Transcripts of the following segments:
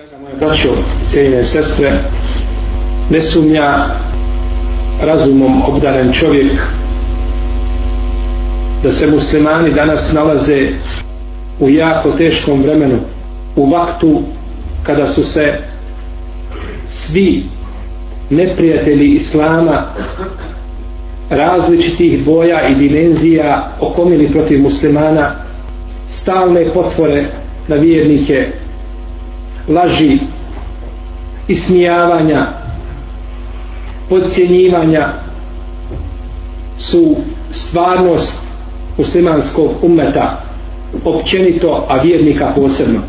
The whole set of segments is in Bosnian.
Draga moja braćo, cijeljene sestre, ne sumnja razumom obdaren čovjek da se muslimani danas nalaze u jako teškom vremenu, u vaktu kada su se svi neprijatelji Islama različitih boja i dimenzija okomili protiv muslimana stalne potvore na vjernike laži ismijavanja podcjenjivanja su stvarnost muslimanskog umeta općenito, a vjernika posebno.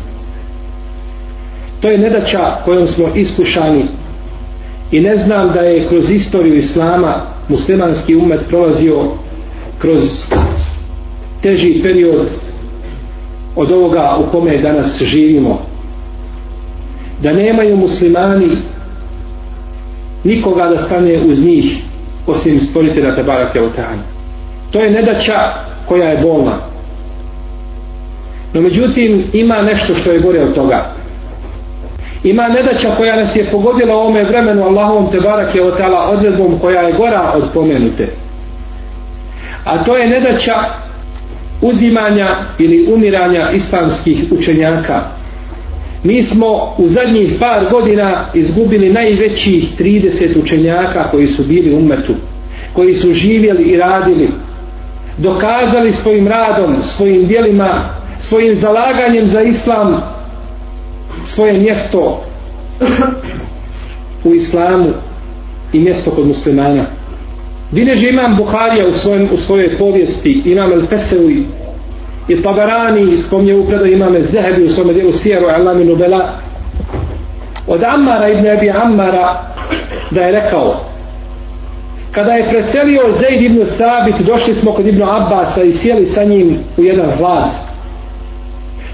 To je nedaća kojom smo iskušani i ne znam da je kroz istoriju Islama muslimanski umet prolazio kroz teži period od ovoga u kome danas živimo da nemaju muslimani nikoga da stane uz njih osim stvoritelja Tebara Keotana. To je nedaća koja je bolna. No međutim ima nešto što je gore od toga. Ima nedaća koja nas je pogodila u ovome vremenu Allahovom Tebara Keotala odredbom koja je gora od pomenute. A to je nedaća uzimanja ili umiranja islamskih učenjaka mi smo u zadnjih par godina izgubili najvećih 30 učenjaka koji su bili u umetu koji su živjeli i radili. Dokazali svojim radom svojim dijelima svojim zalaganjem za islam svoje mjesto u islamu i mjesto kod muslimana. Bileži imam Buharija u, svojem, u svojoj povijesti imam El-Fesevi i Tabarani spomnje u predaju imame Zehebi u svome dijelu Sijeru Alami Nubela. Od Ammara ibn Abi Ammara da je rekao kada je preselio Zaid ibn Sabit došli smo kod ibn Abbasa i sjeli sa njim u jedan vlad.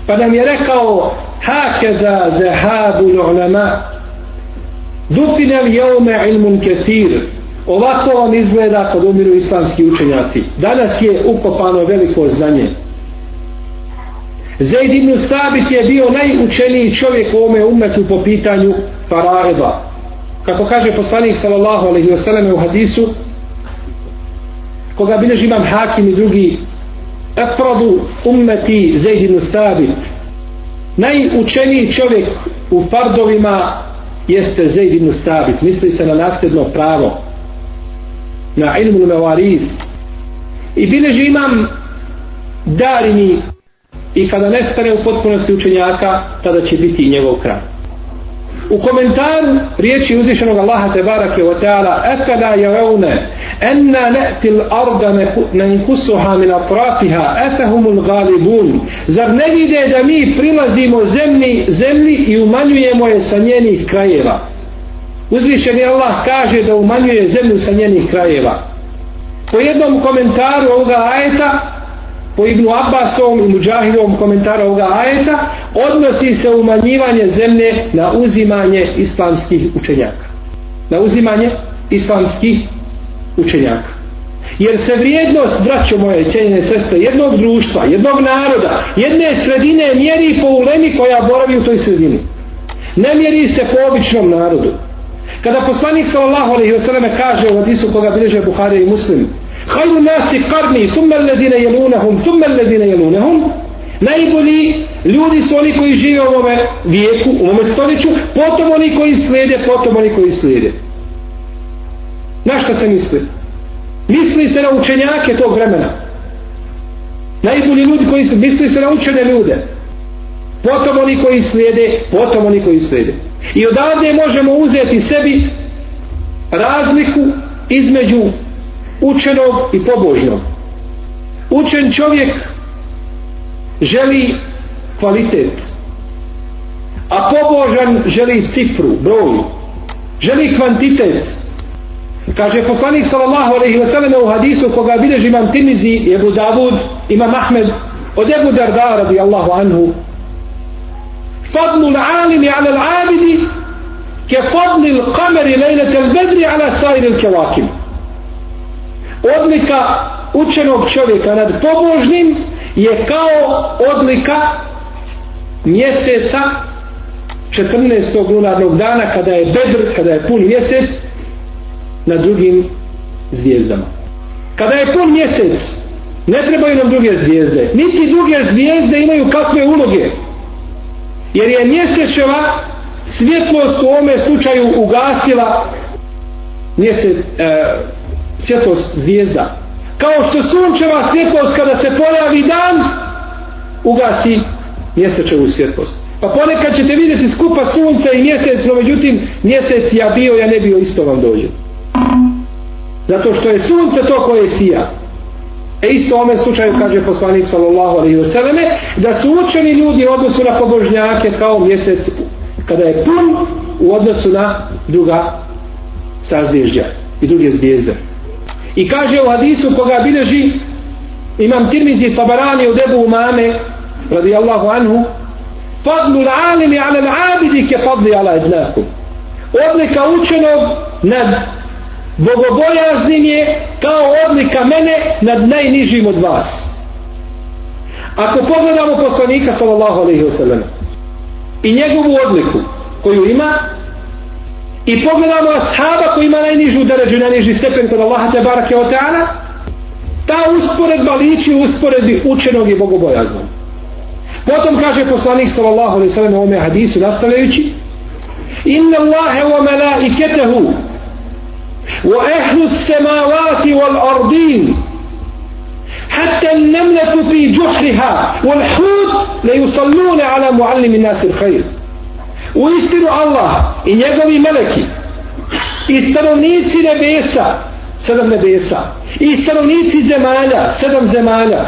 Pa nam je rekao hakeza zahabu l'ulama dufinel jeume ilmun ketir. Ovako vam izgleda kad umiru islamski učenjaci. Danas je ukopano veliko znanje. Zaid ibn Sabit je bio najučeniji čovjek u ome umetu po pitanju faraida. Kako kaže poslanik sallallahu alaihi wasallam u hadisu, koga bilježi imam hakim i drugi, efradu ummeti Zaid ibn Sabit. Najučeniji čovjek u fardovima jeste Zaid ibn Sabit. Misli se na nasljedno pravo. Na ilmu mevariz. I bilježi imam darini i kada nestane u potpunosti učenjaka tada će biti i njegov kraj. U komentaru riječi uzvišenog Allaha tebarake wa ta'ala ekada javeune enna ne'ti l'arda nenkusuha min atrafiha efehumul galibun zar ne vide da mi prilazimo zemlji, zemlji i umanjujemo je sa njenih krajeva? Uzvišeni Allah kaže da umanjuje zemlju sa njenih krajeva. Po jednom komentaru ovoga ajeta po Ibnu Abbasovom i Mujahidom komentaru ovoga ajeta odnosi se umanjivanje zemlje na uzimanje islamskih učenjaka. Na uzimanje islamskih učenjaka. Jer se vrijednost braćo moje cijenjene sestre jednog društva, jednog naroda jedne sredine mjeri po ulemi koja boravi u toj sredini. Ne mjeri se po običnom narodu. Kada poslanik sallallahu alejhi ve selleme kaže u hadisu koga bilježe Buhari i Muslim Hajru nasi karni, thumma alladine jelunahum, thumma alladine jelunahum. Najbolji ljudi su oni koji žive u ovome vijeku, u ovome stoljeću, potom oni koji slijede, potom oni koji slijede. Na šta se misli? Misli se na učenjake tog vremena. Najbolji ljudi koji su, misli se na učene ljude. Potom oni koji slijede, potom oni koji slijede. I odavde možemo uzeti sebi razliku između učenog i pobožnog. Učen čovjek želi kvalitet, a pobožan želi cifru, broj, želi kvantitet. Kaže poslanik sallallahu alejhi ve sellem u hadisu koga bilježi imam Tirmizi i Abu Davud, imam Ahmed od Abu Darda radijallahu anhu. Fadlu alimi ala l'abidi ke fadli l'kameri lejlete l'bedri ala sajri l'kevakim odlika učenog čovjeka nad pobožnim je kao odlika mjeseca 14. lunarnog dana kada je bedr, kada je pun mjesec na drugim zvijezdama. Kada je pun mjesec ne trebaju nam druge zvijezde. Niti druge zvijezde imaju kakve uloge. Jer je mjesečeva svjetlost u ovome slučaju ugasila mjesec, e, svjetlost zvijezda. Kao što sunčeva svjetlost kada se pojavi dan ugasi mjesečevu svjetlost. Pa ponekad ćete vidjeti skupa sunca i mjesec, no međutim mjesec ja bio, ja ne bio, isto vam dođe. Zato što je sunce to koje sija. E isto u ome slučaju kaže poslanik sallallahu alaihi wa sallame da su učeni ljudi u odnosu na pobožnjake kao mjesec kada je pun u odnosu na druga sazvježdja i druge zvijezde. I kaže u hadisu koga bileži imam tirmizi tabarani u debu umame radijallahu anhu fadlu l'alimi ala l'abidi ke fadli ala idnakum. Odlika učenog nad bogobojaznim je kao odlika mene nad najnižim od vas. Ako pogledamo poslanika sallallahu alaihi wa sallam i njegovu odliku koju ima i pogledamo ashaba koji ima najnižu deređu najniži stepen kod Allaha te barake o teana ta usporedba liči usporedbi učenog i bogobojaznog potom kaže poslanik sallallahu alaihi wa sallam u ovome hadisu nastavljajući inna Allahe wa malaiketehu وأهل السماوات والأرضين حتى النملة في جحرها والحوت ليصلون على معلم الناس الخير U istinu Allah i njegovi meleki i stanovnici nebesa, sedam nebesa, i stanovnici zemalja, sedam zemalja,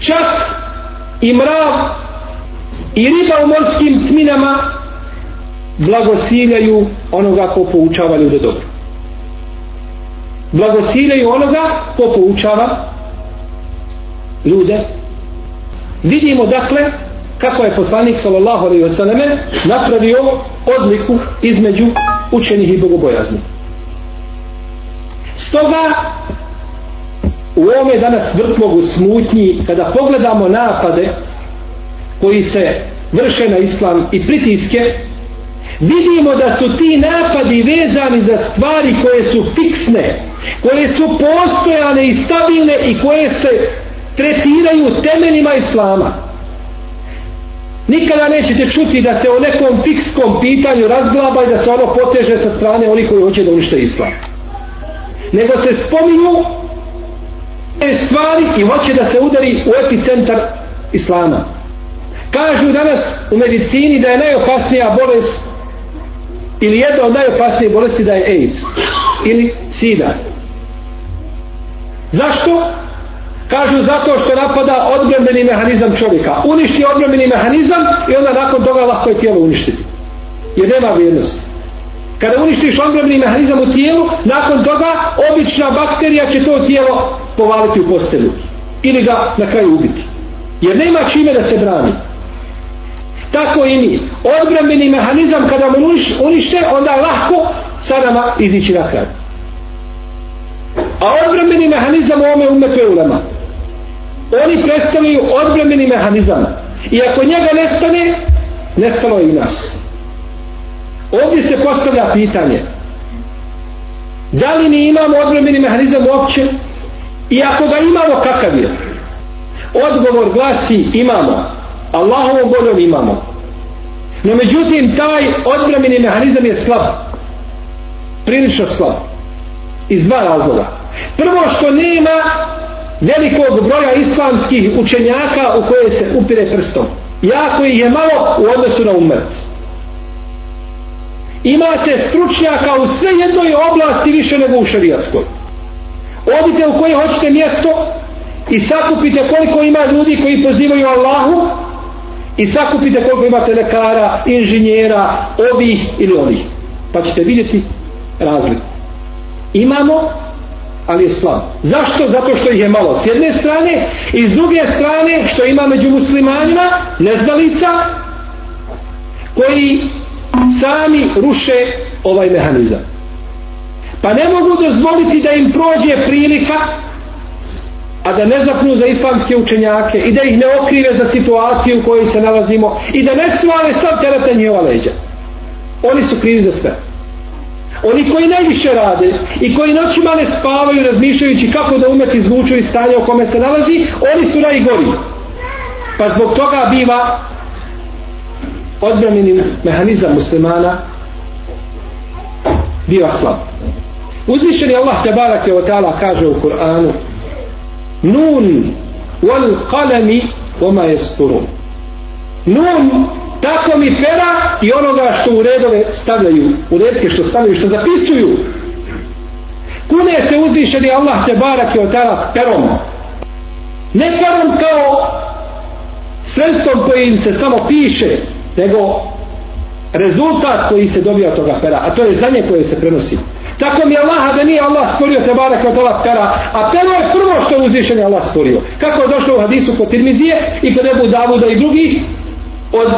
čak i mrav i riba u morskim tminama blagosiljaju onoga ko poučava ljude dobro. Blagosiljaju onoga ko poučava ljude. Vidimo dakle kako je poslanik sallallahu alejhi ve selleme napravio odliku između učenih i bogobojaznih. Stoga u ovome danas vrtlogu smutnji kada pogledamo napade koji se vrše na islam i pritiske vidimo da su ti napadi vezani za stvari koje su fiksne, koje su postojane i stabilne i koje se tretiraju temeljima islama. Nikada nećete čuti da se o nekom fikskom pitanju razglaba i da se ono poteže sa strane onih koji hoće da unište islam. Nego se spominju te stvari i hoće da se udari u epicentar islama. Kažu danas u medicini da je najopasnija bolest ili jedna od najopasnijih bolesti da je AIDS ili SIDA. Zašto? Kažu zato što napada odbrambeni mehanizam čovjeka. Uništi odbrambeni mehanizam i onda nakon toga lahko je tijelo uništiti. Jer nema vrijednosti. Kada uništiš odbrambeni mehanizam u tijelu, nakon toga obična bakterija će to tijelo povaliti u postelju. Ili ga na kraju ubiti. Jer nema čime da se brani. Tako i mi. Odbrambeni mehanizam kada mu unište, onda je lahko sa nama izići na kraj. A odbrambeni mehanizam u ome umetu je ulema. Oni predstavljaju odbrambeni mehanizam. I ako njega nestane, nestalo je i nas. Ovdje se postavlja pitanje. Da li mi imamo odbrambeni mehanizam uopće? I ako ga imamo, kakav je? Odgovor glasi imamo. Allahovom voljom imamo. No međutim, taj odbrameni mehanizam je slab. Prilično slab. Iz dva razloga. Prvo što nema velikog broja islamskih učenjaka u koje se upire prstom. Jako ih je malo u odnosu na umet. Imate stručnjaka u sve jednoj oblasti više nego u šarijatskoj. Odite u koje hoćete mjesto i sakupite koliko ima ljudi koji pozivaju Allahu i sakupite koliko imate lekara, inženjera, ovih ili onih. Pa ćete vidjeti razliku. Imamo, ali je slab. Zašto? Zato što ih je malo s jedne strane i s druge strane što ima među muslimanima neznalica koji sami ruše ovaj mehanizam. Pa ne mogu dozvoliti da im prođe prilika a da ne zapnu za islamske učenjake i da ih ne okrive za situaciju u kojoj se nalazimo i da ne svale sav teret na njihova leđa. Oni su krivi za sve. Oni koji najviše rade i koji noćima ne spavaju razmišljajući kako da umet izvuču iz stanja u kome se nalazi, oni su najgori. Pa zbog toga biva odbranjeni mehanizam muslimana biva slab. Uzvišeni Allah te barake o ta'ala kaže u Kur'anu Nun wal qalami wama yasturun. Nun tako mi pera i onoga što u redove stavljaju, u redke što stavljaju, što zapisuju. Kune se uzvišeni Allah te barak i ta'ala perom. Ne perom kao sredstvom kojim se samo piše, nego rezultat koji se dobija od toga pera, a to je znanje koje se prenosi. Tako mi je Allah da nije Allah stvorio te barek od ova pera, a pero je prvo što je uzvišen je Allah stvorio. Kako je došlo u hadisu kod Tirmizije i kod Ebu Davuda i drugih, od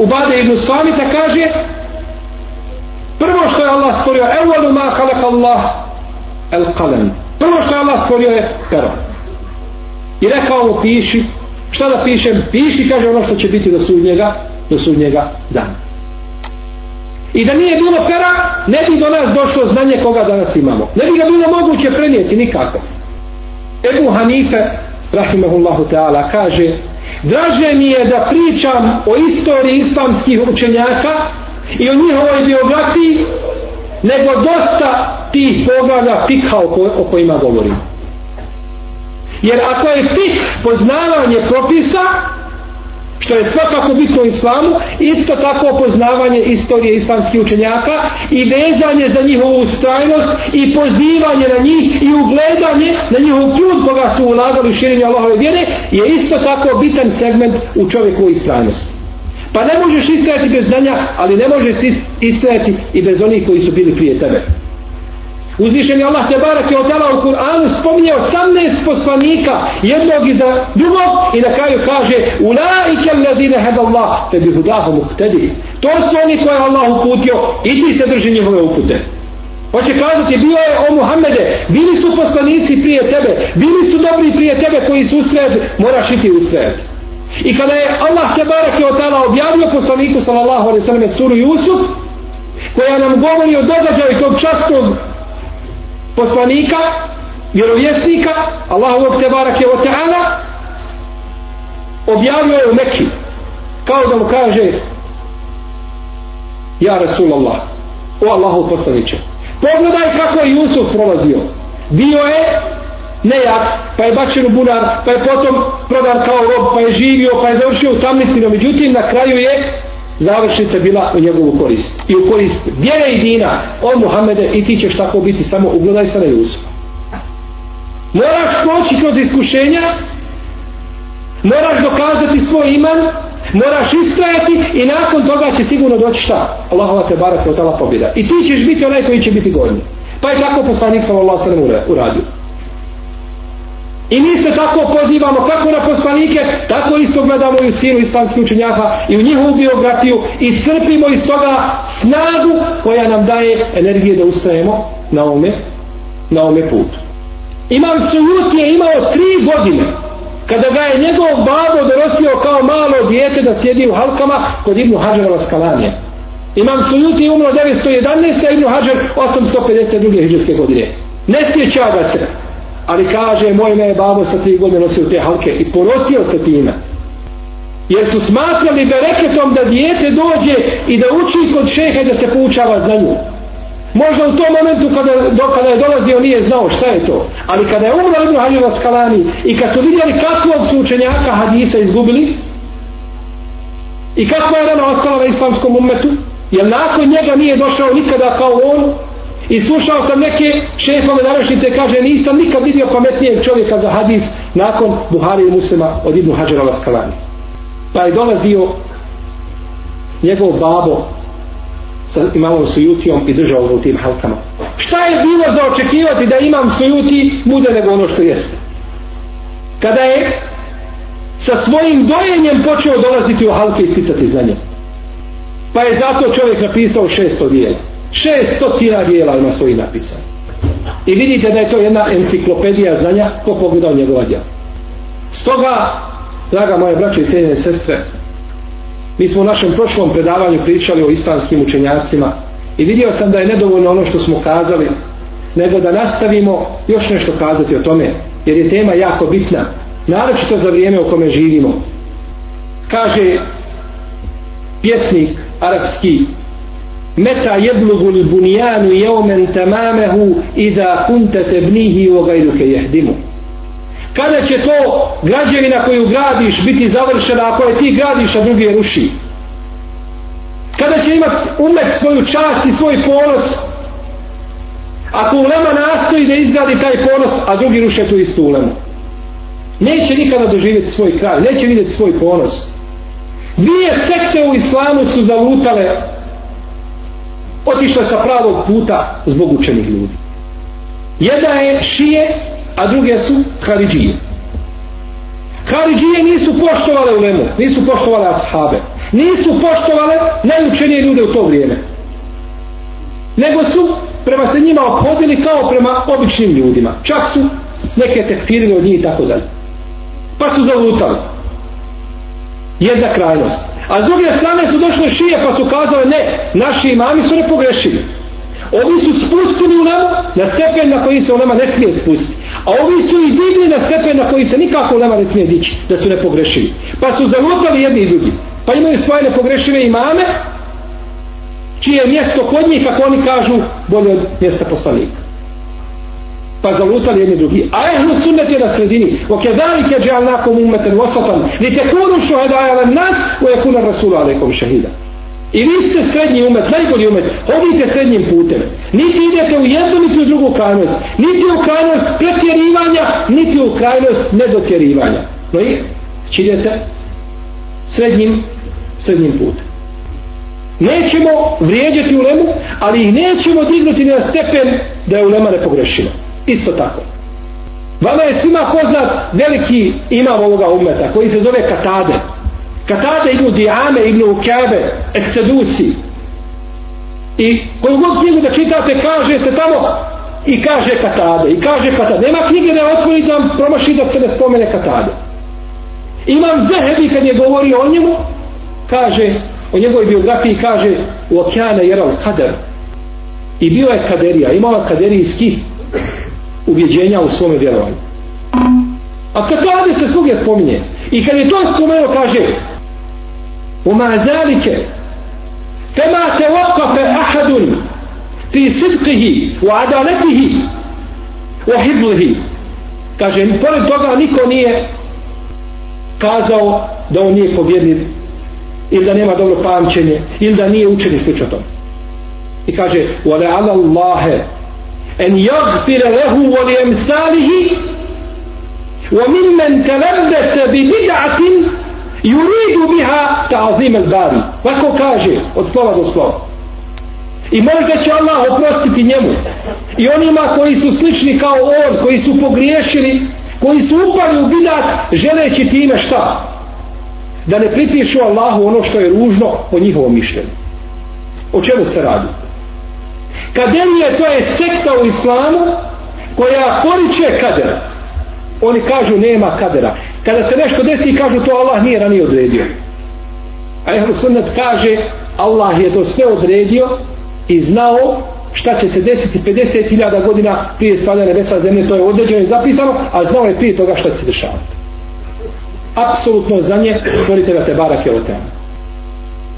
Ubade ibn Samita kaže, prvo što je Allah stvorio, evvalu ma halak Allah el kalem. Prvo što je Allah stvorio je pero. I rekao mu piši, šta da pišem? Piši, kaže ono što će biti do sudnjega, do sudnjega dana. I da nije bilo pera, ne bi do nas došlo znanje koga danas imamo. Ne bi ga bilo moguće prenijeti nikako. Ebu Hanife, rahimahullahu ta'ala, kaže Draže mi je da pričam o istoriji islamskih učenjaka i o njihovoj biografiji nego dosta tih poglavlja fikha o kojima govorim. Jer ako je fik poznavanje propisa, što je svakako bitno islamu, isto tako poznavanje istorije islamskih učenjaka i vezanje za njihovu ustrajnost i pozivanje na njih i ugledanje na njihov trud koga su ulagali u širenju Allahove vjere je isto tako bitan segment u čovjeku istrajnosti. Pa ne možeš istrajati bez znanja, ali ne možeš istrajati i bez onih koji su bili prije tebe. Uzvišen je Allah te barak je odjela u Kur'anu spominje 18 poslanika jednog iza drugog i na kraju kaže Ulaike alladine hada Allah te bi hudahu muhtedi to su oni koje je Allah uputio i ti se drži njihove upute Hoće kazati, bio je o Muhammede, bili su poslanici prije tebe, bili su dobri prije tebe koji su usred, moraš iti usred. I kada je Allah te barak je odjela objavio poslaniku sallallahu alaihi sallam suru Jusuf, koja nam govori o događaju tog častog poslanika, vjerovjesnika, Allahu te barake o ta'ala, objavio je u Mekki, kao da mu kaže, ja Rasulallah, o Allahu poslaniče. pogledaj kako je Jusuf prolazio. Bio je nejak, pa je bačen u bunar, pa je potom prodan kao rob, pa je živio, pa je završio u tamnici, no međutim na kraju je završnica bila u njegovu korist. I u korist vjere i dina, o Muhammede, i ti ćeš tako biti, samo ugledaj se na Jusufa. Moraš proći kroz iskušenja, moraš dokazati svoj iman, moraš istrajati i nakon toga će sigurno doći šta? Allahova te barak je od pobjeda. I ti ćeš biti onaj koji će biti gornji. Pa je tako poslanik sallallahu sallam uradio. I mi se tako pozivamo kako na poslanike, tako isto gledamo i u sinu islamskih učenjaka i u njihovu biografiju i crpimo iz toga snagu koja nam daje energije da ustajemo na ome, na ome putu. Imam Sujut je imao tri godine kada ga je njegov babo dorosio kao malo dijete da sjedi u halkama kod Ibnu Hađara Laskalanije. Imam Sujuti je umro 911. a Ibnu Hađar 852. hiđarske godine. Ne sjeća ga se ali kaže moj me je babo sa tri godine nosio te halke i ponosio se time. Jer su smatrali bereketom da dijete dođe i da uči kod šeha da se poučava za nju možda u tom momentu kada, do, kada je dolazio nije znao šta je to. Ali kada je umro Ibn Hađeva Skalani i kad su vidjeli kakvog su učenjaka hadisa izgubili i kako je rana ostala na islamskom umetu jer nakon njega nije došao nikada kao on I slušao sam neke šefove današnjice, kaže, nisam nikad vidio pametnijeg čovjeka za hadis nakon Buhari i Muslima od Ibnu Hađara Laskalani. Pa je dolazio njegov babo sa imamom sujutijom i držao u tim halkama. Šta je bilo za očekivati da imam sujuti bude nego ono što jeste? Kada je sa svojim dojenjem počeo dolaziti u halke i sticati znanje. Pa je zato čovjek napisao šesto dijela šest stotina dijela ima svojih napisano. i vidite da je to jedna enciklopedija znanja ko pogledao njegova djela stoga draga moje braće i cijenjene sestre mi smo u našem prošlom predavanju pričali o islamskim učenjacima i vidio sam da je nedovoljno ono što smo kazali nego da nastavimo još nešto kazati o tome jer je tema jako bitna naročito za vrijeme u kome živimo kaže pjesnik arapski meta jeblugu li bunijanu jeumen tamamehu iza kunte tebnihi o gajduke jehdimu kada će to građevina koju gradiš biti završena ako je ti gradiš a drugi je ruši? Kada će imat umet svoju čast i svoj ponos? Ako ulema nastoji da izgradi taj ponos a drugi ruše tu istu ulemu. Neće nikada doživjeti svoj kraj neće vidjeti svoj ponos. Dvije sekte u islamu su zalutale otišle sa pravog puta zbog učenih ljudi. Jedna je šije a druge su haridžije. Haridžije nisu poštovale ulemu nisu poštovale ashabe nisu poštovale najučenije ljude u to vrijeme. Nego su prema se njima obhodili kao prema običnim ljudima. Čak su neke tekfirili od njih i tako dalje. Pa su zalutali. Jedna krajnost a s druge strane su došle šije pa su kazale ne, naši imami su ne pogrešili ovi su spustili u nama na stepen na koji se u nama ne smije spustiti. A ovi su i digli na stepen na koji se nikako u nama ne smije dići da su ne pogrešili pa su zalutali jedni i drugi. Pa imaju svoje nepogrešive imame čije je mjesto kod njih kako oni kažu bolje od mjesta poslanika pa zalutali jedni drugi. A ehlu sunnet je na sredini. O kedalike džalnakom umeten wasatan li tekunu šuhedaja na nas o je kuna rasulu alaikum šehida i vi ste srednji umet, najbolji umet. Hodite srednjim putem. Niti idete u jednu niti u drugu krajnost. Niti u krajnost pretjerivanja niti u krajnost nedotjerivanja. No i idete? Srednjim srednjim putem. Nećemo vrijeđati ulemu ali ih nećemo dignuti na stepen da je ulema ne pogrešila isto tako. Vama je svima poznat veliki imam ovoga umeta koji se zove Katade. Katade ibn Diame ibn Ukebe, Eksedusi. I koju god knjigu da čitate kaže se tamo i kaže Katade i kaže Katade. Nema knjige da otvori da promaši da se ne spomene Katade. Imam Zehebi kad je govorio o njemu kaže o njegovoj biografiji kaže u okeane jeral kader i bio je kaderija imala kaderijski ubjeđenja u svome vjerovanju. A kad to se svugdje spominje i kad je to spomenuo kaže وما ذلك كما توقف أحد في صدقه وعدالته وحفظه kaže pored toga niko nije kazao da on nije povjedljiv ili da nema dobro pamćenje ili da nije učen i slično tome i kaže وَلَعَلَ اللَّهَ en jagfire lehu voli emsalihi wa min men telebdese bi bidatin juridu biha ta'zim el bari tako kaže od slova do slova. I možda će Allah oprostiti njemu i onima koji su slični kao on koji su pogriješili koji su upali u bidat želeći time šta? Da ne pripišu Allahu ono što je ružno po njihovom mišljenju. O čemu se radi? Kaderije to je sekta u islamu koja poriče kadera. Oni kažu nema kadera. Kada se nešto desi kažu to Allah nije ranije odredio. A Ehlu Sunnet kaže Allah je to sve odredio i znao šta će se desiti 50.000 godina prije stvaranja nebesa zemlje, to je određeno i zapisano, a znao je prije toga šta će se dešavati. Apsolutno znanje, stvorite ga te je o temu.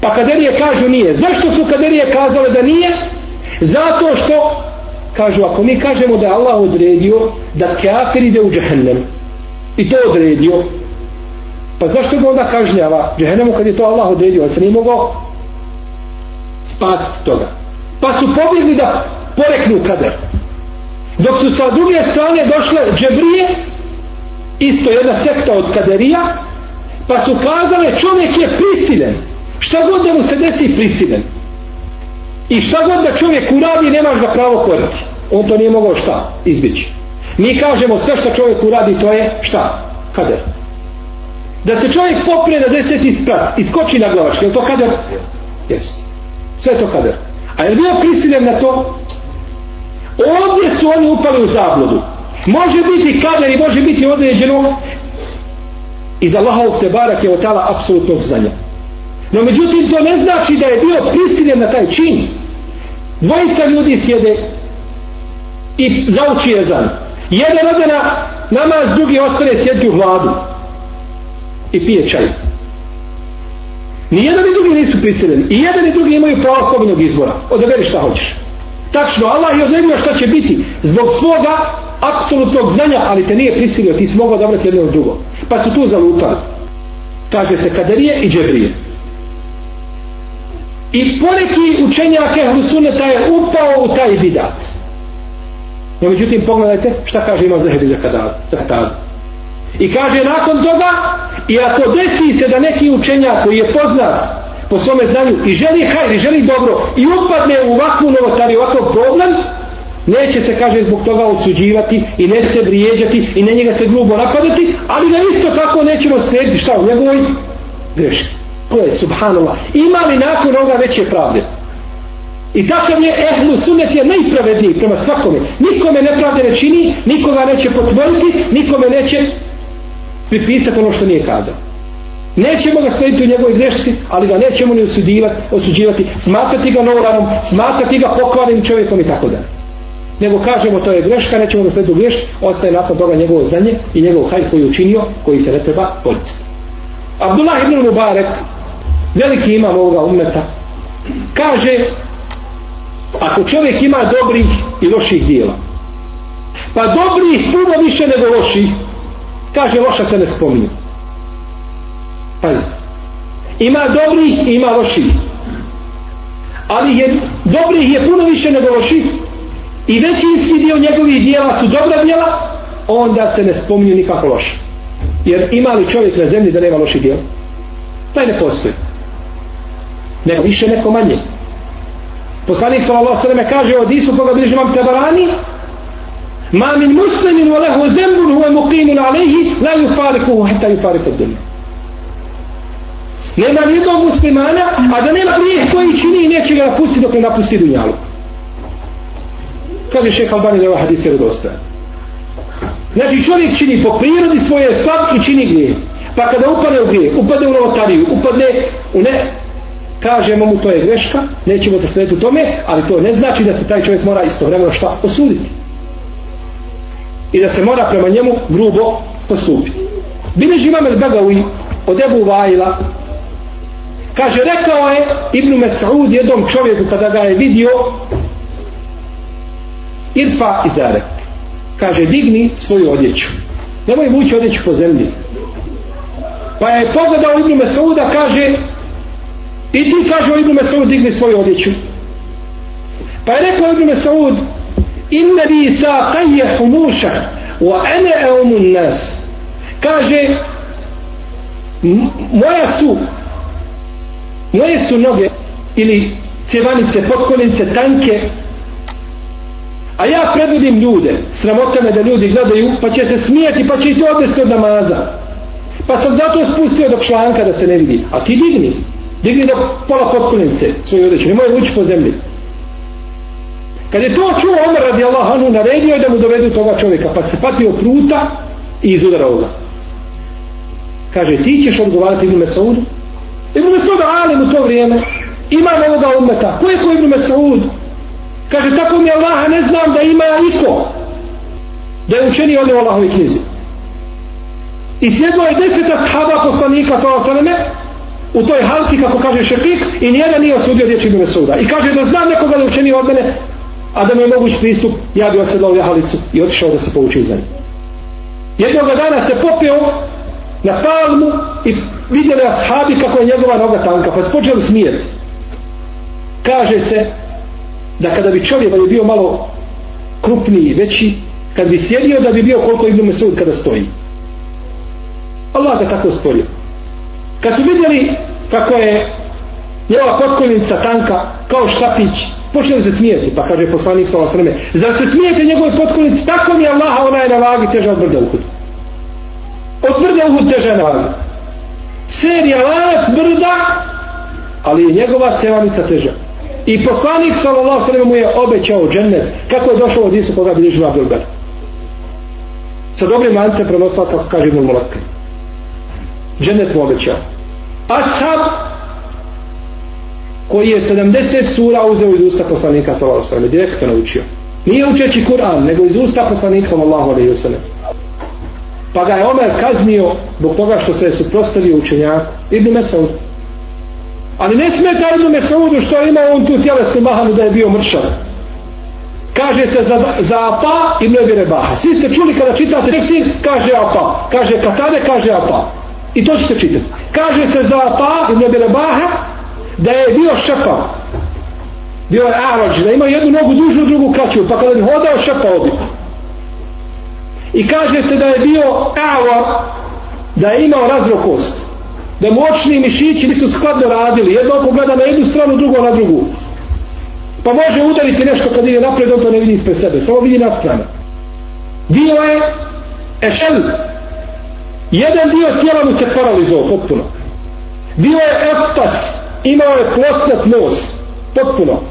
Pa kaderije kažu nije. Zašto su kaderije kazale da nije? Zato što kažu ako mi kažemo da je Allah odredio da kafir ide u džehennem i to odredio pa zašto ga onda kažnjava? Džehennemu kad je to Allah odredio a se nije mogao spasiti toga. Pa su pobjegli da poreknu kader. Dok su sa druge strane došle džebrije isto jedna sekta od kaderija pa su kazale čovjek je prisilen šta god da mu se desi prisilen I šta god da čovjek uradi, nemaš ga pravo koriti. On to nije mogao šta? Izbjeći. Mi kažemo sve što čovjek uradi, to je šta? Kader. Da se čovjek popre na deseti sprat i skoči na glavač, je to kader? Jes. Sve to kader. A je bio prisiljen na to? Ovdje su oni upali u zabludu. Može biti kader i može biti određeno iz Allahovog te barak je otala apsolutnog znanja. No međutim to ne znači da je bio prisiljen na taj čin. Dvojica ljudi sjede i zauči je zan. Jedan ode na namaz, drugi ostane sjedi u hladu i pije čaj. Ni jedan i drugi nisu prisiljeni. I jedan i drugi imaju pravo slobodnog izbora. Odaberi šta hoćeš. Tačno, Allah je odredio šta će biti zbog svoga apsolutnog znanja, ali te nije prisilio, ti si mogao odabrati jedno od drugo. Pa su tu zalutali. Kaže se kaderije i džebrije. I poneki učenjak ehlu sunneta je upao u taj bidat. No međutim, pogledajte šta kaže ima Zehebi za Katadu. I kaže nakon toga, i ako desi se da neki učenjak koji je poznat po svome znanju i želi hajr i želi dobro i upadne u ovakvu novotariju, ovakav problem, neće se, kaže, zbog toga osuđivati i neće se vrijeđati i ne njega se grubo napadati, ali da isto tako nećemo slijediti šta u njegovoj greški. To subhanallah, ima li nakon ovoga veće pravde? I takav je ehlu sunnet je najpravedniji prema svakome. Nikome nepravde ne čini, nikoga neće potvoriti, nikome neće pripisati ono što nije kazao. Nećemo ga slediti u njegovoj grešci, ali ga nećemo ni osuđivati, osuđivati, smatrati ga novoranom, smatrati ga pokvarenim čovjekom i tako dalje. Nego kažemo to je greška, nećemo ga slediti u grešci, ostaje nakon toga njegovo znanje i njegov hajr koji je učinio, koji se ne treba policiti. Abdullah ibn Mubarak veliki imam ovoga umeta, kaže ako čovjek ima dobrih i loših dijela, pa dobrih puno više nego loših, kaže loša se ne spominje. Pazi. Ima dobrih i ima loših. Ali je, dobrih je puno više nego loših i većinski dio njegovih dijela su dobra dijela, onda se ne spominju nikako loše. Jer ima li čovjek na zemlji da nema loših dijela? Taj ne postoji. Neko više, neko manje. Poslanik sallallahu sallam kaže od Isu koga bliži imam Tabarani ma min muslimin wa lehu zembun huve muqimun alaihi la yufarikuhu hatta yufariku dunya nema nijednog muslimana a da nema grijeh koji čini i neće ga napusti dok ne napusti dunjalu. Kaže šeha Albani da je ovaj hadis vjerodostojan. Znači čovjek čini po prirodi svoje slab i čini grijeh. Pa kada upade u grijeh upadne u novotariju upadne u ne kažemo mu to je greška, nećemo da slediti u tome, ali to ne znači da se taj čovjek mora istovremeno šta osuditi. I da se mora prema njemu grubo postupiti. Bileži imam el Begawi od Ebu Vajla, kaže, rekao je Ibn Mes'ud jednom čovjeku kada ga je vidio, Irfa Izarek kaže, digni svoju odjeću. Nemoj vući odjeću po zemlji. Pa je pogledao Ibn Mes'uda, kaže, I ti kaže o Ibnu Mesaud digni svoju odjeću. Pa je rekao Ibnu Mesaud inna bi sa qajje humuša wa ene eumun nas. Kaže moja su moje su noge ili cjevanice, potkoljenice, tanke a ja predvodim ljude sramota me da ljudi gledaju pa će se smijeti pa će i to odvesti od namaza pa sam zato spustio do članka da se ne vidi a ti digni digni do pola potpunice svoju odeće, nemoj ući po zemlji. Kad je to čuo Omer radi Allah, anu naredio je da mu dovedu toga čovjeka, pa se patio pruta i izudarao ga. Kaže, ti ćeš odgovarati Ibn Mesaudu? Ibn Mesaud alim u to vrijeme, ima ovoga umeta, ko je ko Ibn Mesaud? Kaže, tako mi Allah ne znam da ima iko da je učenio ovdje u Allahovi knjizi. I sjedlo je deseta shaba poslanika sa osaneme, u toj halki kako kaže šepik i nijedan nije osudio dječji ibn Suda. I kaže da znam nekoga da učinio od mene a da mi je moguć pristup ja bi osedlao u jahalicu i otišao da se pouči za njim jednog dana se popio na palmu i vidjeli ashabi kako je njegova noga tanka pa se počeli smijeti kaže se da kada bi čovjek da bi bio malo krupniji, veći kad bi sjedio da bi bio koliko Ibn Mesud kada stoji. Allah ga tako stvorio. Kad su vidjeli kako je njela potkoljnica tanka kao štapić, počeli se smijeti, pa kaže poslanik sa osrme, zar se smijete njegove potkoljnici, tako mi je Allah, ona je na vagi teža od brda uhud. Od brda uhud teža na vagi. Serija lanac brda, ali je njegova cevanica teža. i poslanik sallallahu sallam mu je obećao džennet kako je došao od Isu koga bilježi Abdulbar sa dobrim lancem prenosila kako kaže Ibn Mulaka džennet mu obećao ashab koji je 70 sura uzeo iz usta poslanika sallallahu alejhi sallam direktno naučio. Nije učeći Kur'an nego iz usta poslanika sallallahu alejhi ve sellem. pa ga je Omer kaznio zbog toga što se je suprostavio učenjaku Ibn Mesaud ali ne smeta Ibn Mesaudu što ima on tu tjelesnu mahanu da je bio mršav. Kaže se za, za apa i Ebi Rebaha. Svi ste čuli kada čitate tefsir kaže apa kaže katade kaže apa i to ćete čitati. Kaže se za apa i Ebi Rebaha da je bio šepa. bio je arađ da ima jednu nogu dužu drugu kraću pa kada bi hodao šepao bi. I kaže se da je bio ava da je imao razrokost da mu očni mišići nisu skladno radili jedno oko gleda na jednu stranu drugo na drugu. Pa može udariti nešto kad ide napred on to ne vidi ispred sebe samo vidi na stranu. Bio je ešel jedan dio tijela mu se paralizovao potpuno. Bio je eftas imao je plosnat nos potpuno.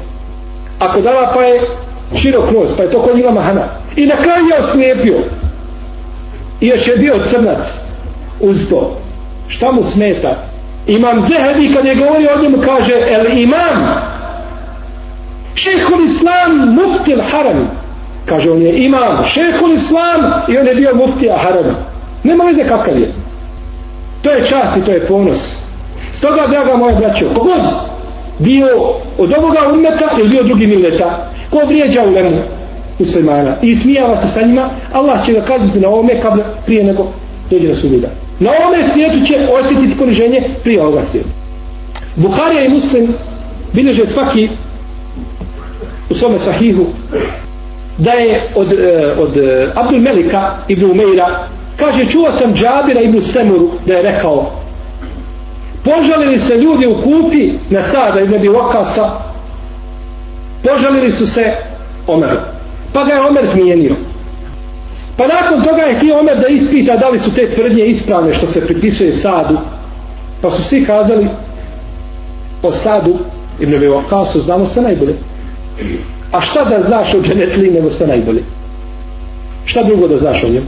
Ako dala pa je širok nos pa je to kod njima mahana. I na kraju je oslijepio. I još je bio crnac uz to. Šta mu smeta? Imam Zehebi kad je govorio o njemu kaže el imam šehhul islam muftil haram kaže on je imam šehhul islam i on je bio muftija haram nema veze kakav je. To je čast i to je ponos. Stoga draga moja braćo kogod bio od ovoga umeta ili bio drugi mileta ko vrijeđa u lemu muslimana i smijava se sa njima Allah će ga kazniti na ovome kabla prije nego dođe na sudida na ovome svijetu će osjetiti poniženje prije ovoga svijeta Bukharija i muslim bilježe svaki u svome sahihu da je od, eh, od eh, Abdul Melika ibn Umeira kaže čuo sam Džabira ibn Semuru da je rekao požalili se ljudi u kupi na sada ibn Abi Wakasa požalili su se Omeru. Pa ga je Omer zmijenio. Pa nakon toga je htio Omer da ispita da li su te tvrdnje ispravne što se pripisuje Sadu. Pa su svi kazali o Sadu i Abi Wakasu znamo se najbolje. A šta da znaš o dženetli nego sve najbolje? Šta drugo da znaš o njemu?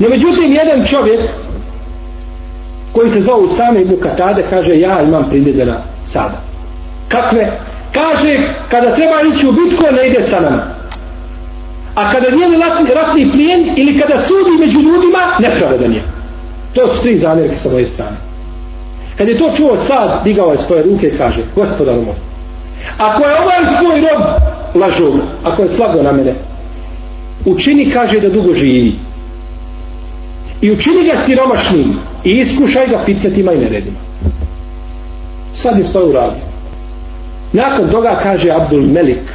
No međutim jedan čovjek koji se zove Usame ibn Katade kaže ja imam primjedbe na Sada. Kakve? Kaže kada treba ići u bitku ne ide sa nama. A kada dijeli ratni, ratni plijen ili kada sudi među ljudima nepravedan je. To su tri zamjerke sa moje strane. Kad je to čuo sad digao je svoje ruke i kaže gospodar moj ako je ovaj tvoj rob lažov ako je slago na mene učini kaže da dugo živi i učini ga siromašnim i iskušaj ga fitnetima i neredima. Sad je svoje uradio nakon toga kaže Abdul Melik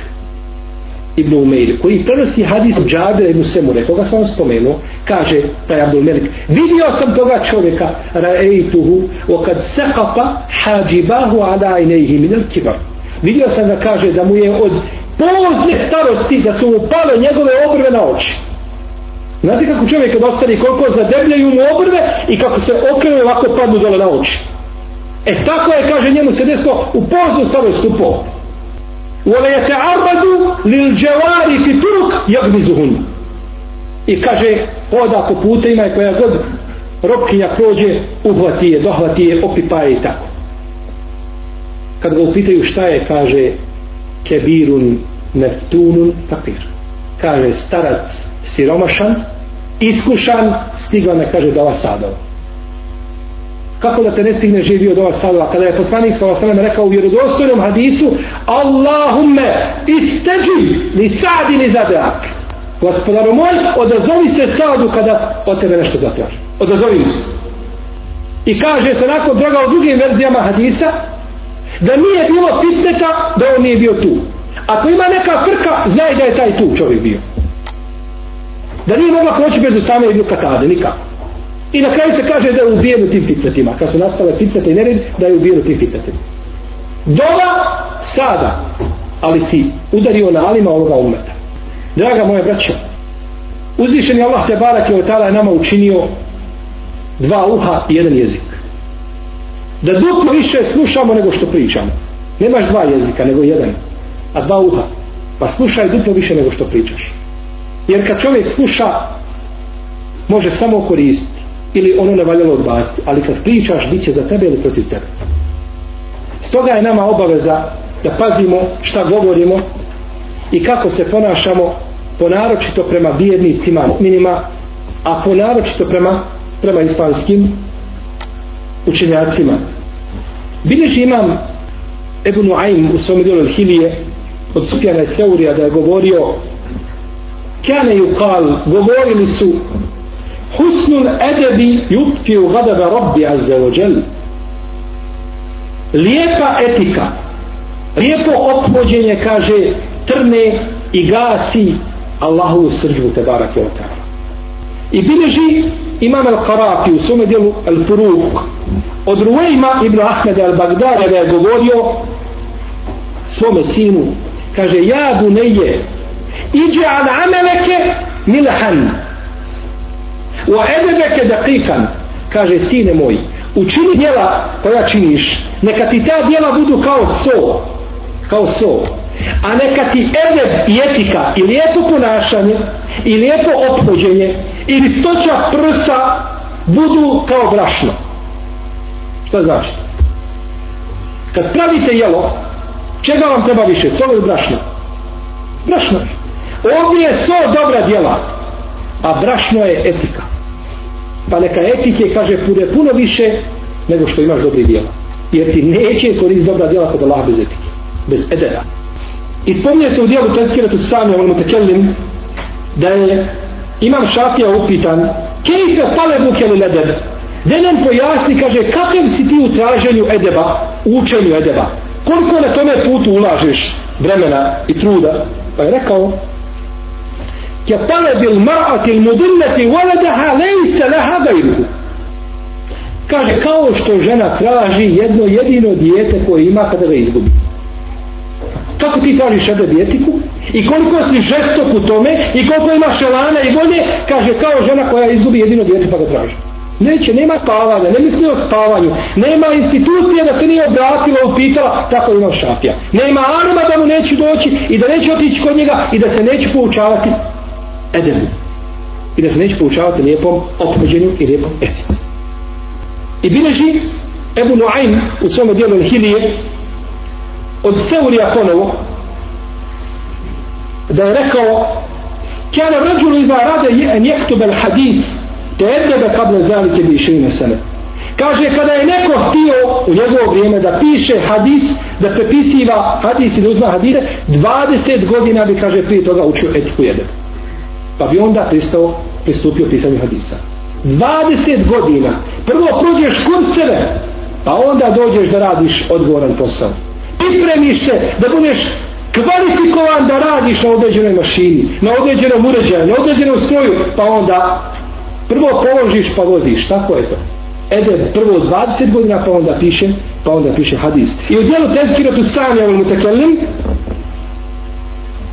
Ibn Umeir koji prenosi hadis Džabira ibn Semure koga sam vam spomenuo kaže taj Abdul Melik vidio sam toga čovjeka ra'eituhu, o kad sekapa hađibahu ala inejhi minel kibar vidio sam da kaže da mu je od pozne starosti da su mu pale njegove obrve na oči znate kako čovjek kad ostari koliko zadebljaju mu obrve i kako se okrenu ovako padnu dole na oči E tako je, kaže njemu se desilo, u poznu stavoj stupo. Ule je te arbadu lil dževari fi turuk jagnizuhun. I kaže, hoda po putima i koja god robkinja prođe, uhvati je, dohvati je, opipaje i tako. Kad ga upitaju šta je, kaže, kebirun neftunun papir. Kaže, starac siromašan, iskušan, stigla me, kaže, dala sadova kako da te ne stigne živio od ova kada je poslanik sa osaleme rekao u vjerodostojnom hadisu Allahumme isteđi li sadi ni zadeak gospodaru moj odazovi se sadu kada od tebe nešto zatraži. Odazovi mu se. I kaže se nakon droga u drugim verzijama hadisa da nije bilo fitneta da on nije bio tu. Ako ima neka frka znaj da je taj tu čovjek bio da nije mogla proći bez same ibn Katade nikako I na kraju se kaže da je ubijen u tim fitnetima. Kad su nastale fitnete i nered, da je ubijen u tim fitnetima. Dova sada, ali si udario na alima ovoga umeta. Draga moja braća, uzvišeni Allah te barak je od je nama učinio dva uha i jedan jezik. Da duplo više slušamo nego što pričamo. Nemaš dva jezika, nego jedan. A dva uha. Pa slušaj duplo više nego što pričaš. Jer kad čovjek sluša, može samo koristiti. Ili ono ne valjalo odbaciti. Ali kad pričaš, bit će za tebe ili protiv tebe. Stoga je nama obaveza da pazimo šta govorimo i kako se ponašamo ponaročito prema vjernicima, minima, a ponaročito prema, prema islamskim učenjacima. Bileži imam Ebu Nuaym u svom dijelu Hilije od Sufjana Seurija da je govorio kane ju kal govorili su husnul edebi yutfiju gadaba rabbi azza wa jel lijepa etika lijepo ophođenje, kaže trne i gasi Allahu srđbu te barak je i bileži imam al-Qarafi u svome dijelu al-Furuq od Ruejma ibn Ahmed al-Bagdara da je govorio svome sinu kaže ja buneje iđe an ameleke milhan u edebeke dakikan kaže sine moj učini djela koja činiš. Neka ti ta djela budu kao so. Kao so. A neka ti edeb i etika i lijepo ponašanje i lijepo ophođenje i listoća prsa budu kao brašno šta znači? Kad pravite jelo čega vam treba više? Sol ili brašno? Brašno ovdje je so dobra djela a brašno je etika. Pa neka etike kaže bude puno više nego što imaš dobri djela. Jer ti neće koristiti dobra djela kod Allah bez etike bez edera i spominje se u dijelu tezkiratu sami ovom tekelim da je imam šafija upitan kejfe pale buke li ledeb da nam pojasni kaže kakav si ti u traženju edeba u učenju edeba? Koliko na tome putu ulažeš vremena i truda? Pa je rekao كطلب المرأة bil ولدها ليس لها غيره. Kaže kao što žena traži jedno jedino dijete koje ima kada ga izgubi. Kako ti tražiš sebe etiku i koliko si žestok u tome? I koliko imaš elana i volje kaže kao žena koja izgubi jedino dijete pa ga traži. Neće, nema spavanja, ne misli o spavanju. Nema institucije da se nije obratila upitala, tako ima šafija nema arma da mu neće doći i da neće otići kod njega i da se neće poučavati edem i da se neće poučavati lijepom opođenju i lijepom etici. I bileži Ebu Nuaym u svome dijelu Hilije od Seurija ponovo da je rekao kjana rađulu iza rade en jektubel hadith te edebe kable zalike bi išine sene kaže kada je neko htio u njegovo vrijeme da piše hadis da prepisiva hadis i da uzma hadise 20 godina bi kaže prije toga učio etiku jedebe pa bi onda pristao pristupio pisanju hadisa 20 godina prvo prođeš kurseve pa onda dođeš da radiš odgovoran posao pripremiš se da budeš kvalifikovan da radiš na određenoj mašini, na određenom uređaju, na određenom stroju, pa onda prvo položiš pa voziš, tako je to. Ede prvo 20 godina pa onda piše, pa onda piše hadis. I u dijelu tezkiratu Sanja ovom mutekelim,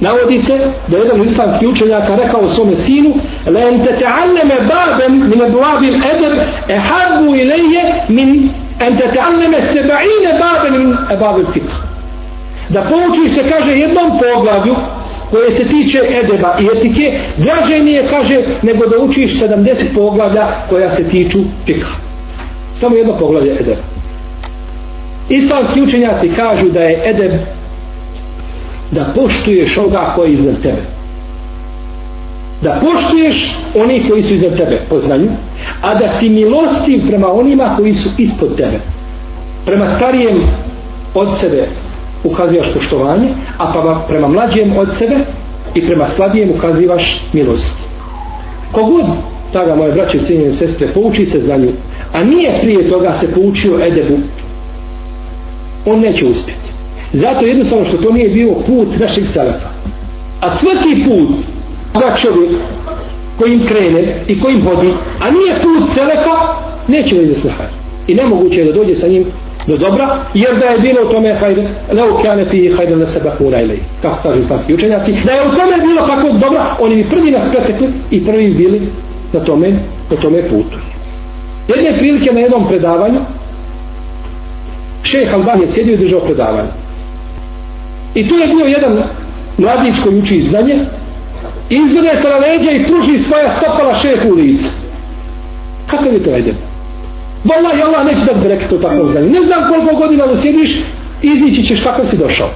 navodi se da jedan islamski učenjaka rekao svome sinu len تَتَعَلَّمَ بَابًا مِنَ بُوَابِ الْأَدَرْ eder ehabu مِنْ min تَتَعَلَّمَ سَبَعِينَ بَابًا مِنْ أَبَابِ min da poučiš se kaže jednom poglavlju koje se tiče edeba i etike draže mi je kaže nego da učiš 70 poglavlja koja se tiču fikha. samo jedno poglavlje edeba islamski učenjaci kažu da je edeb da poštuješ onoga koji je iznad tebe. Da poštuješ oni koji su iznad tebe po znanju a da si milostiv prema onima koji su ispod tebe. Prema starijem od sebe ukazivaš poštovanje a pa prema mlađijem od sebe i prema slabijem ukazivaš milost. Kogod taga moje braće i cijenjene sestre pouči se za nju a nije prije toga se poučio edebu on neće uspjeti zato jednostavno što to nije bio put našeg selefa a svaki put da čovjek kojim krene i kojim hodi a nije put selefa neće da izasleha i nemoguće je da dođe sa njim do dobra, jer da je bilo u tome hajde, ne u kjane fi hajde na sebe hura ili, kako kažu islamski učenjaci, da je u tome bilo kako dobra, oni bi prvi nas pretekli i prvi bili na tome, na tome putu. Jedne prilike na jednom predavanju, šejh Alban je sjedio i držao predavanje. I tu je bio jedan mladić koji uči izdanje, izgleda se na leđa i pruži svoja stopala šefu u lice. Kako je to edep? i Allah neće da bereket to tako znanje. Ne znam koliko godina da sjediš, iznići ćeš kako si došao.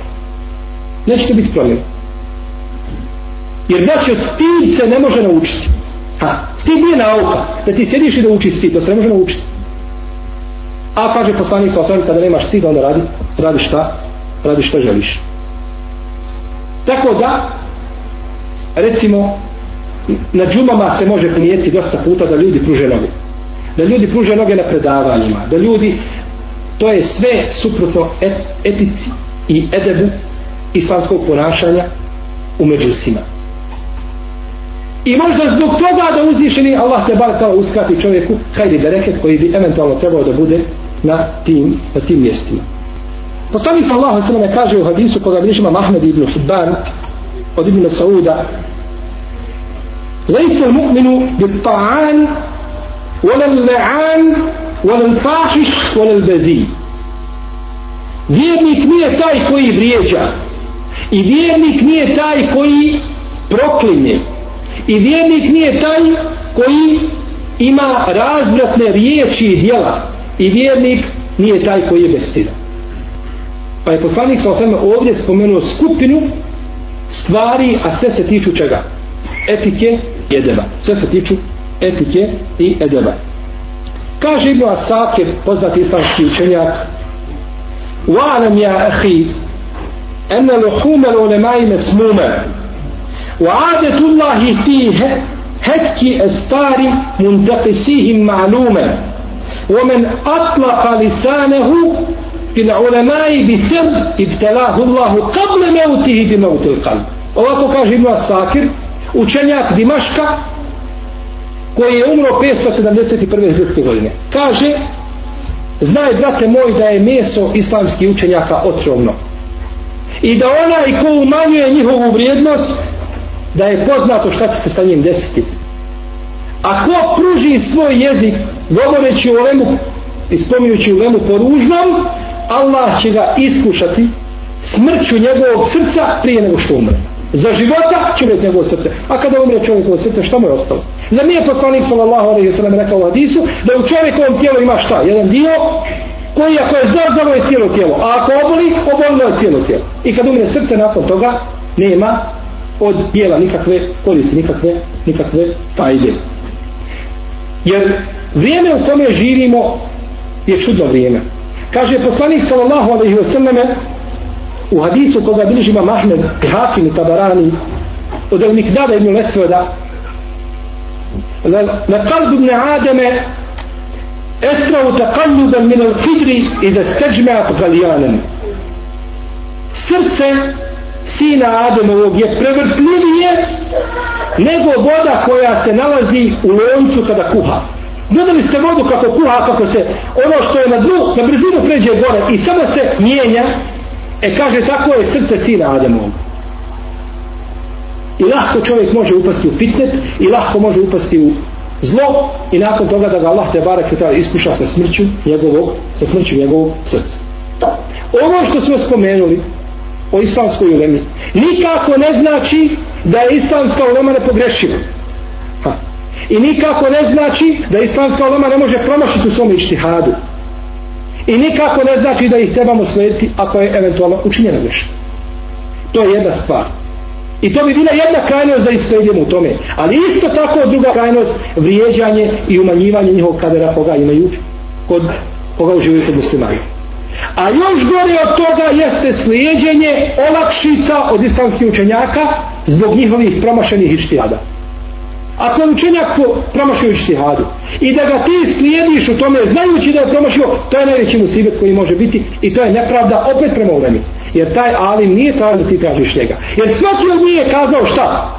Neće to biti problem. Jer znači stid se ne može naučiti. Ha, stid nije nauka. Da ti sjediš i da učiš stid, to se ne može naučiti. A kaže poslanik sa osvijem, kada nemaš stid, onda radi, radi šta? Radi šta želiš. Tako da, recimo, na džumama se može primijeti dosta puta da ljudi pruže noge. Da ljudi pruže noge na predavanjima. Da ljudi, to je sve suprotno et, etici i edebu islamskog ponašanja u međusima. I možda zbog toga da uzvišeni Allah te bar kao uskrati čovjeku hajdi bereket koji bi eventualno trebao da bude na tim, na tim mjestima. Poslanik sallahu sallam kaže u hadisu koga bližima Mahmed ibn Hibban od ibn Sauda ليس المؤمن بالطعان ولا اللعان ولا الفاحش ولا البذيء vjernik nije taj koji vrijeđa i vjernik nije taj koji proklinje i vjernik nije taj koji ima razvratne riječi i djela i vjernik nije taj koji je bestira pa je poslanik sa osvrame ovdje spomenuo skupinu stvari a sve se tiču čega etike i edeba sve se tiču etike i edeba kaže Ibn Asakir poznati islamski učenjak wa'alam ja ahi ene luhume l'ulemai mesmume وعادة الله فيه هتك أستار منتقسيهم معلومة ومن أطلق لسانه العلماء ibtelahu Allahu الله قبل موته بموت القلب ovako kaže Ibn Asakir učenjak Dimaška koji je umro 571. hrvatske godine kaže znaj brate moj da je meso islamskih učenjaka otrovno i da onaj ko umanjuje njihovu vrijednost da je poznato šta će se sa njim desiti a ko pruži svoj jezik govoreći o lemu i spominjući u lemu po ružnom Allah će ga iskušati smrću njegovog srca prije nego što umre. Za života će umreti njegovo srce. A kada umre čovjekovo srce, šta mu je ostalo? Zar nije poslanik sallallahu alaihi sallam rekao u hadisu da u čovjekovom tijelu ima šta? Jedan dio koji ako je zdrav, je cijelo tijelo. A ako oboli, obolilo je cijelo tijelo. I kad umre srce, nakon toga nema od tijela nikakve koristi, nikakve, nikakve fajde. Jer vrijeme u kome živimo je čudno vrijeme. Kaže poslanik sallallahu alaihi wasallam u hadisu koga bilježi imam Ahmed i Hakim i Tabarani od El Mikdada ibn Lesveda na kalbu ibn Ademe esrau taqalluban min al kidri i da steđmeat galijanem srce sina Ademovog je prevrtljivije nego voda koja se nalazi u loncu kada kuha. Gledali ste vodu kako kuha, kako se ono što je na dnu, na brzinu pređe gore i samo se mijenja, e kaže tako je srce sina Ademovog. I lahko čovjek može upasti u fitnet i lahko može upasti u zlo i nakon toga da ga Allah te barak i iskuša sa smrću njegovog, sa smrću njegovog srca. Ovo što smo spomenuli, o islamskoj ulemi. Nikako ne znači da je islamska ulema nepogrešiva. I nikako ne znači da islamska ulema ne može promašiti u svom ištihadu. I nikako ne znači da ih trebamo slediti ako je eventualno učinjena greška. To je jedna stvar. I to bi bila jedna krajnost da isledimo u tome. Ali isto tako druga krajnost vrijeđanje i umanjivanje njihovog kadera koga imaju kod koga uživaju kod muslimani. A još gore od toga jeste slijedjenje olakšica od islamskih učenjaka zbog njihovih promašenih ištijada. Ako je učenjak promašio ištijadu i da ga ti slijediš u tome znajući da je promašio, to je najveći musibet koji može biti i to je nepravda opet prema ulemi. Jer taj alim nije tražio da ti tražiš njega. Jer svaki od nije kazao šta?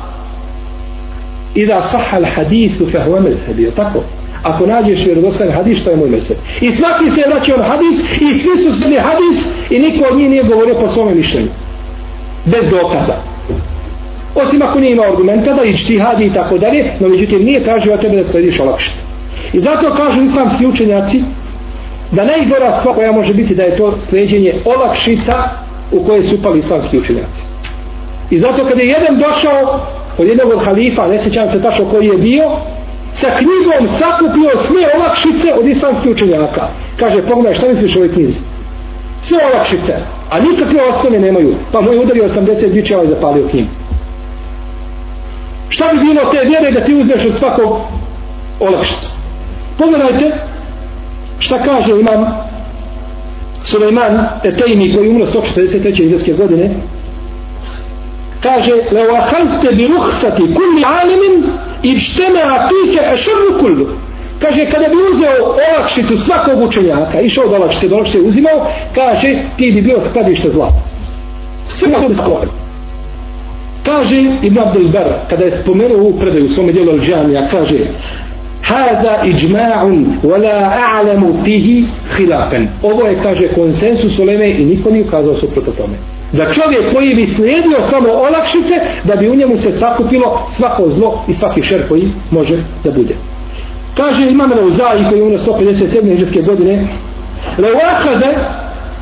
I da sahal hadisu fehuemel sebi, tako? ako nađeš vjerodostojan hadis, to je moj mesel. I svaki se je vraćao na hadis i svi su sveli hadis i niko od njih nije govorio po svome mišljenju. Bez dokaza. Osim ako nije imao argumenta da ići ti hadi i tako dalje, no međutim nije tražio od tebe da slediš olakšit. I zato kažu islamski učenjaci da najgora stvar koja može biti da je to sleđenje olakšica u koje su upali islamski učenjaci. I zato kada je jedan došao od jednog od halifa, ne sjećam se tačno koji je bio, sa knjigom sakupio sve olakšice od islamskih učenjaka. Kaže, pogledaj, šta misliš o ovoj knjizi? Sve olakšice, a nikakve osnove nemaju. Pa moj udario 80 bićeva i zapalio knjigu. Šta bi bilo te vjere da ti uzmeš od svakog olakšicu? Pogledajte šta kaže imam Suleiman Etejmi koji umro 143. izraske godine kaže leo ahalte bi ruhsati kulli alimin i čteme apike ešrnu kullu kaže kada bi uzeo olakšicu svakog učenjaka išao do olakšice, do olakšice uzimao kaže ti bi bio skladište zla sve kako bi sklorio kaže Ibn Abdel Bar kada je spomenuo ovu predaju u svome dijelu Al-đamija kaže hada iđma'un wala a'lamu tihi hilafen. ovo je kaže konsensus uleme i niko nije ukazao suprotno tome da čovjek koji bi slijedio samo olakšice da bi u njemu se sakupilo svako zlo i svaki šer koji može da bude kaže imam Reuzai koji je umro 157. iđeske godine Reuzahade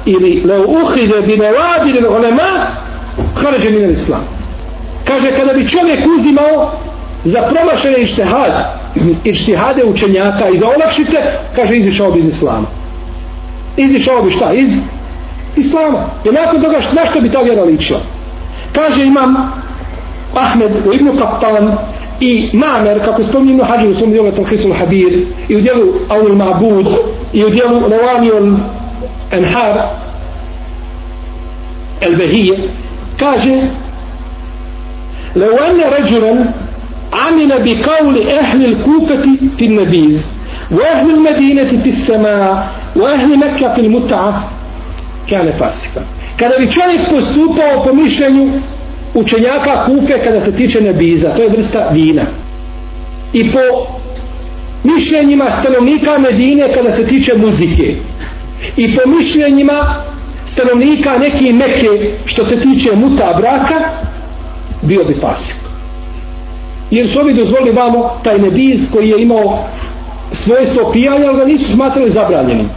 ili Reuhide bi nevadir ulema haređe minel islam kaže kada bi čovjek uzimao za promašene ištihad ištihade učenjaka i za olakšice kaže izišao bi iz islama. Izišao bi šta? Iz islama. I nakon toga na što bi ta vjera ličila? Kaže imam Ahmed u Ibnu Kaptan i Namer, kako spominje Ibnu Hađer u svom dijelu Tanhisul Habir i u dijelu Aul Ma'bud i u dijelu Rawanion Enhar El Behije kaže لو أن رجلا عمل بقول أهل الكوفة في النبيذ وأهل المدينة في السماء وأهل مكة في المتعة كان فاسقا kada bi čovjek postupao po mišljenju učenjaka kufe kada se tiče nebiza, to je vrsta vina. I po mišljenjima stanovnika Medine kada se tiče muzike. I po mišljenjima stanovnika neke meke što se tiče muta braka, bio bi fasik. Jer su ovi dozvolili vamo taj nebiz koji je imao svojstvo pijanja, ali ga nisu smatrali zabranjenim.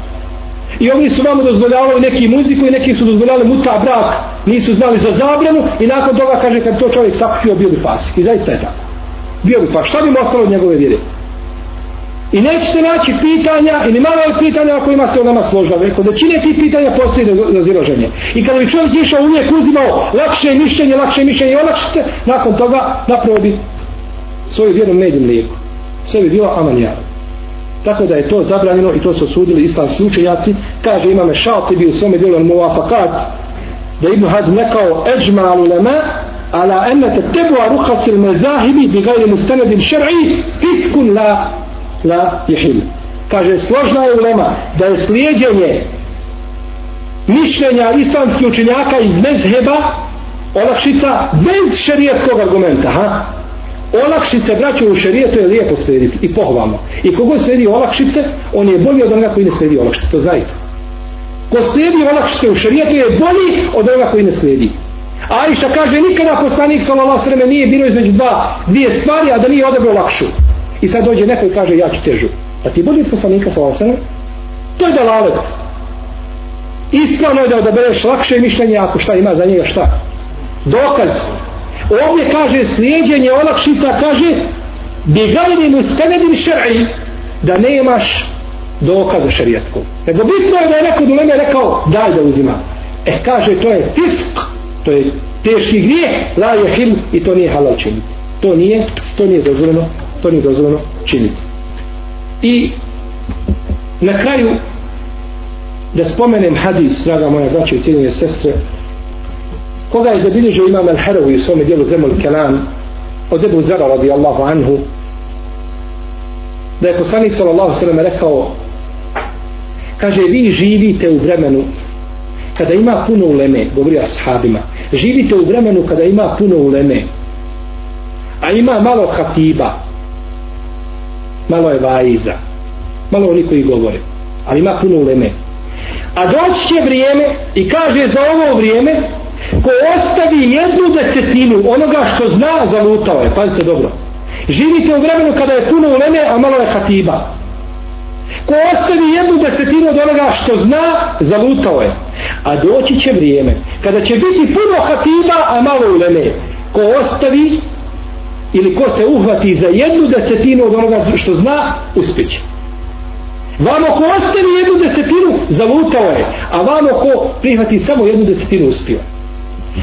I oni su vamo dozvoljavali neki muziku i neki su dozvoljavali muta brak, nisu znali za zabranu i nakon toga kaže kad to čovjek sakupio bio bi fasik. I zaista je tako. Bio bi fasik. Šta bi mu ostalo od njegove vjere? I nećete naći pitanja, ili malo je pitanja o kojima se o nama složava. Kod većine tih pitanja postoji razilaženje. I kada bi čovjek išao uvijek uzimao lakše mišljenje, lakše mišljenje i olakšite, nakon toga napravo bi svoju vjeru medim lijeku. Sve bi bilo amanjaro. Tako da je to zabranjeno i to su osudili islamski učenjaci. Kaže imame šalti bi u svome dijelu muafakat da Ibn Hazm rekao eđma alu lema ala ennete tebu a ruhasil mezahibi bi gajri mustanedin šer'i fiskun la la jehil. Kaže, složna je ulema da je slijedjenje mišljenja islamskih učenjaka iz mezheba olakšica bez šerijetskog argumenta. Ha? Olakšice, braću, u šerijetu je lijepo slijediti i pohvalno. I kogo slijedi olakšice, on je bolji od onoga koji ne slijedi olakšice. To znajte. Ko slijedi olakšice u šerijetu je bolji od onoga koji ne slijedi. Aisha kaže, nikada poslanik sallallahu sallam nije bilo između dva, dvije stvari, a da nije odabrao lakšu. I sad dođe neko i kaže ja ću težu. Pa ti budi poslanika sa vasem, To je dalalet. Ispravno je da odabereš lakše mišljenje ako šta ima za njega šta. Dokaz. Ovdje kaže slijedjenje olakšica kaže bi gajni mu šer'i da ne imaš dokaza šarijetskog. Nego bitno je da je neko duleme rekao daj da uzima. E kaže to je tisk, to je teški grijeh, la je hil i to nije halal činiti. To nije, to nije dozvoljeno to nije dozvoljeno činiti. I na kraju da spomenem hadis, draga moja braća i cijenije sestre, koga je zabilježio imam Al-Harawi u svome dijelu Zemul Kelam od Ebu Zara radijallahu anhu da je poslanik sallallahu sallam rekao kaže vi živite u vremenu kada ima puno uleme govori ashabima živite u vremenu kada ima puno uleme a ima malo hatiba malo je vaiza malo oni koji govore. Ali ima puno uleme. A doći će vrijeme i kaže za ovo vrijeme ko ostavi jednu desetinu onoga što zna zalutao je. Pazite dobro. Živite u vremenu kada je puno uleme a malo je hatiba. Ko ostavi jednu desetinu od onoga što zna, zalutao je. A doći će vrijeme, kada će biti puno hatiba, a malo uleme. Ko ostavi ili ko se uhvati za jednu desetinu od onoga što zna, uspjeće. Vamo ko ostavi jednu desetinu, zavutao je. A vamo ko prihvati samo jednu desetinu, uspio.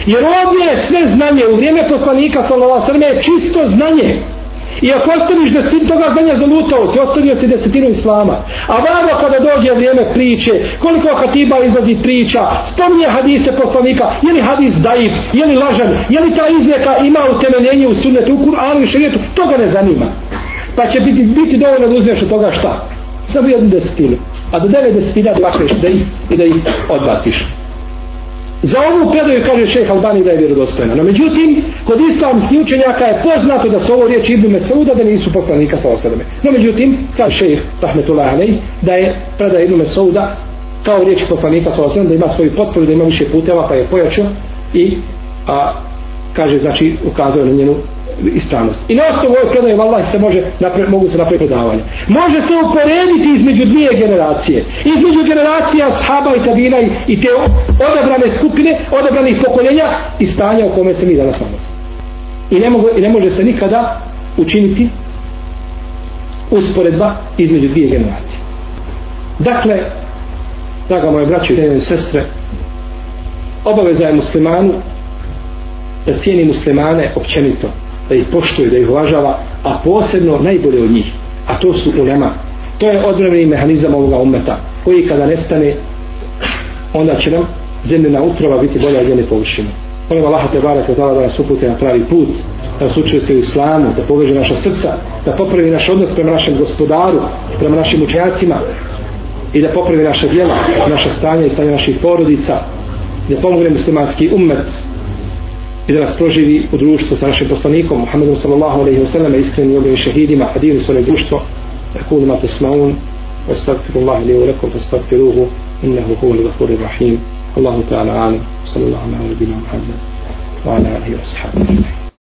Jer ovdje je sve znanje, u vrijeme poslanika sallallahu sallam je čisto znanje. I ako ostaviš desetinu toga znanja zalutao si, ostavio si desetinu islama. A vamo kada dođe vrijeme priče, koliko hatiba izlazi priča, spominje hadise poslanika, je li hadis daib, je li lažan, je li ta izvijeka ima utemeljenje u sunnetu, u Kur'anu i šarijetu, to ga ne zanima. Pa će biti, biti dovoljno da uzmeš od toga šta? Samo jednu desetinu. A do devet desetina da da ih, i da ih odbaciš. Za ovu predaju kaže šeha Albani da je vjerodostojna. No međutim, kod islamskih učenjaka je poznato da su ovo riječi Ibnu Mesauda da nisu poslanika sa osadame. No međutim, kaže šeha Rahmetullah Alej da je predaj Ibnu Mesauda kao riječi poslanika sa osadame da ima svoju potporu, da ima više puteva pa je pojačao i a, kaže znači ukazuje na njenu ispravnost. I na osnovu ovoj predaje Allah se može napre, mogu se napraviti predavanje. Može se uporediti između dvije generacije. Između generacija sahaba i tabina i, i te odabrane skupine, odabranih pokoljenja i stanja u kome se mi danas nalazimo. I ne, mogu, I ne može se nikada učiniti usporedba između dvije generacije. Dakle, draga moje braće i sestre, obaveza je muslimanu da cijeni muslimane općenito da ih poštuje, da ih uvažava, a posebno najbolje od njih, a to su ulema. To je odbrani mehanizam ovoga umeta, koji kada nestane, onda će nam zemljena utrova biti bolja od njene površine. Molim Allah te barak da nas upute na pravi put, da nas učuje se u islamu, da poveže naša srca, da popravi naš odnos prema našem gospodaru, prema našim učenjacima i da popravi naše djela, naše stanje i stanje naših porodica, da pomogne muslimanski ummet i da nas proživi u društvu sa našim poslanikom Muhammedom sallallahu alaihi wa sallam iskreni objeni šehidima hadili svoje društvo يقول ما تسمعون واستغفر الله لي ولكم فاستغفروه انه هو الغفور الرحيم الله تعالى اعلم صلى الله على نبينا محمد وعلى اله وصحبه اجمعين